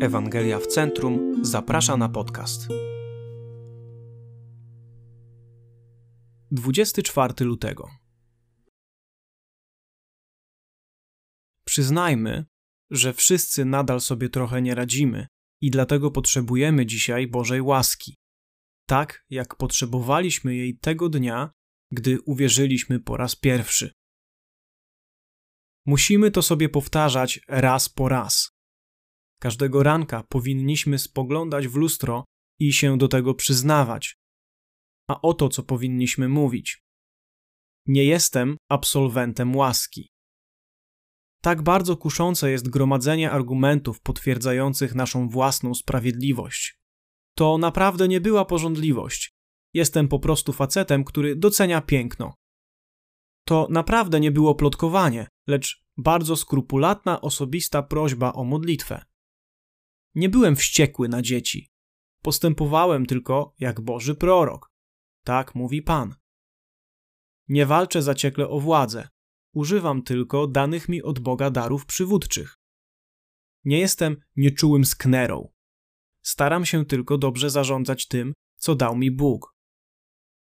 Ewangelia w Centrum zaprasza na podcast. 24 lutego. Przyznajmy, że wszyscy nadal sobie trochę nie radzimy i dlatego potrzebujemy dzisiaj Bożej łaski. Tak jak potrzebowaliśmy jej tego dnia, gdy uwierzyliśmy po raz pierwszy. Musimy to sobie powtarzać raz po raz Każdego ranka powinniśmy spoglądać w lustro i się do tego przyznawać. A oto co powinniśmy mówić. Nie jestem absolwentem łaski. Tak bardzo kuszące jest gromadzenie argumentów potwierdzających naszą własną sprawiedliwość. To naprawdę nie była porządliwość. Jestem po prostu facetem, który docenia piękno. To naprawdę nie było plotkowanie, lecz bardzo skrupulatna osobista prośba o modlitwę. Nie byłem wściekły na dzieci. Postępowałem tylko jak Boży prorok. Tak mówi Pan. Nie walczę zaciekle o władzę. Używam tylko danych mi od Boga darów przywódczych. Nie jestem nieczułym sknerą. Staram się tylko dobrze zarządzać tym, co dał mi Bóg.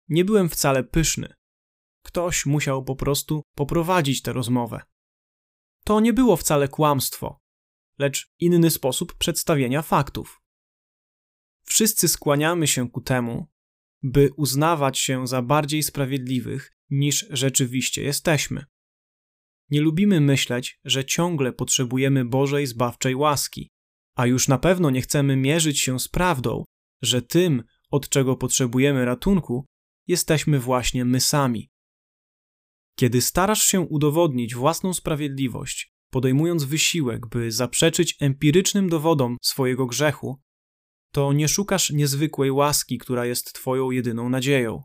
Nie byłem wcale pyszny. Ktoś musiał po prostu poprowadzić tę rozmowę. To nie było wcale kłamstwo lecz inny sposób przedstawienia faktów. Wszyscy skłaniamy się ku temu, by uznawać się za bardziej sprawiedliwych niż rzeczywiście jesteśmy. Nie lubimy myśleć, że ciągle potrzebujemy Bożej zbawczej łaski, a już na pewno nie chcemy mierzyć się z prawdą, że tym, od czego potrzebujemy ratunku, jesteśmy właśnie my sami. Kiedy starasz się udowodnić własną sprawiedliwość, podejmując wysiłek, by zaprzeczyć empirycznym dowodom swojego grzechu, to nie szukasz niezwykłej łaski, która jest Twoją jedyną nadzieją.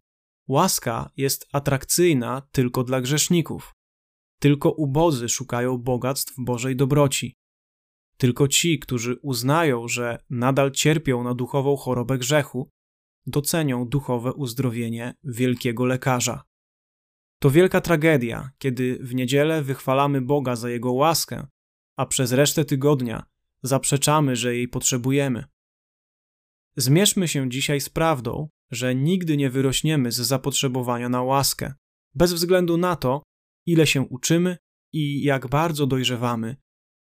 Łaska jest atrakcyjna tylko dla grzeszników. Tylko ubodzy szukają bogactw Bożej dobroci. Tylko ci, którzy uznają, że nadal cierpią na duchową chorobę grzechu, docenią duchowe uzdrowienie wielkiego lekarza. To wielka tragedia, kiedy w niedzielę wychwalamy Boga za Jego łaskę, a przez resztę tygodnia zaprzeczamy, że jej potrzebujemy. Zmierzmy się dzisiaj z prawdą, że nigdy nie wyrośniemy z zapotrzebowania na łaskę, bez względu na to, ile się uczymy i jak bardzo dojrzewamy,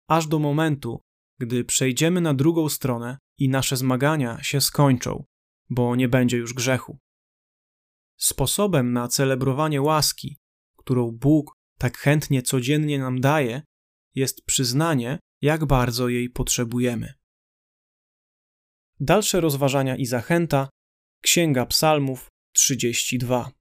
aż do momentu, gdy przejdziemy na drugą stronę i nasze zmagania się skończą, bo nie będzie już grzechu. Sposobem na celebrowanie łaski, którą Bóg tak chętnie codziennie nam daje, jest przyznanie, jak bardzo jej potrzebujemy. Dalsze rozważania i zachęta Księga Psalmów 32.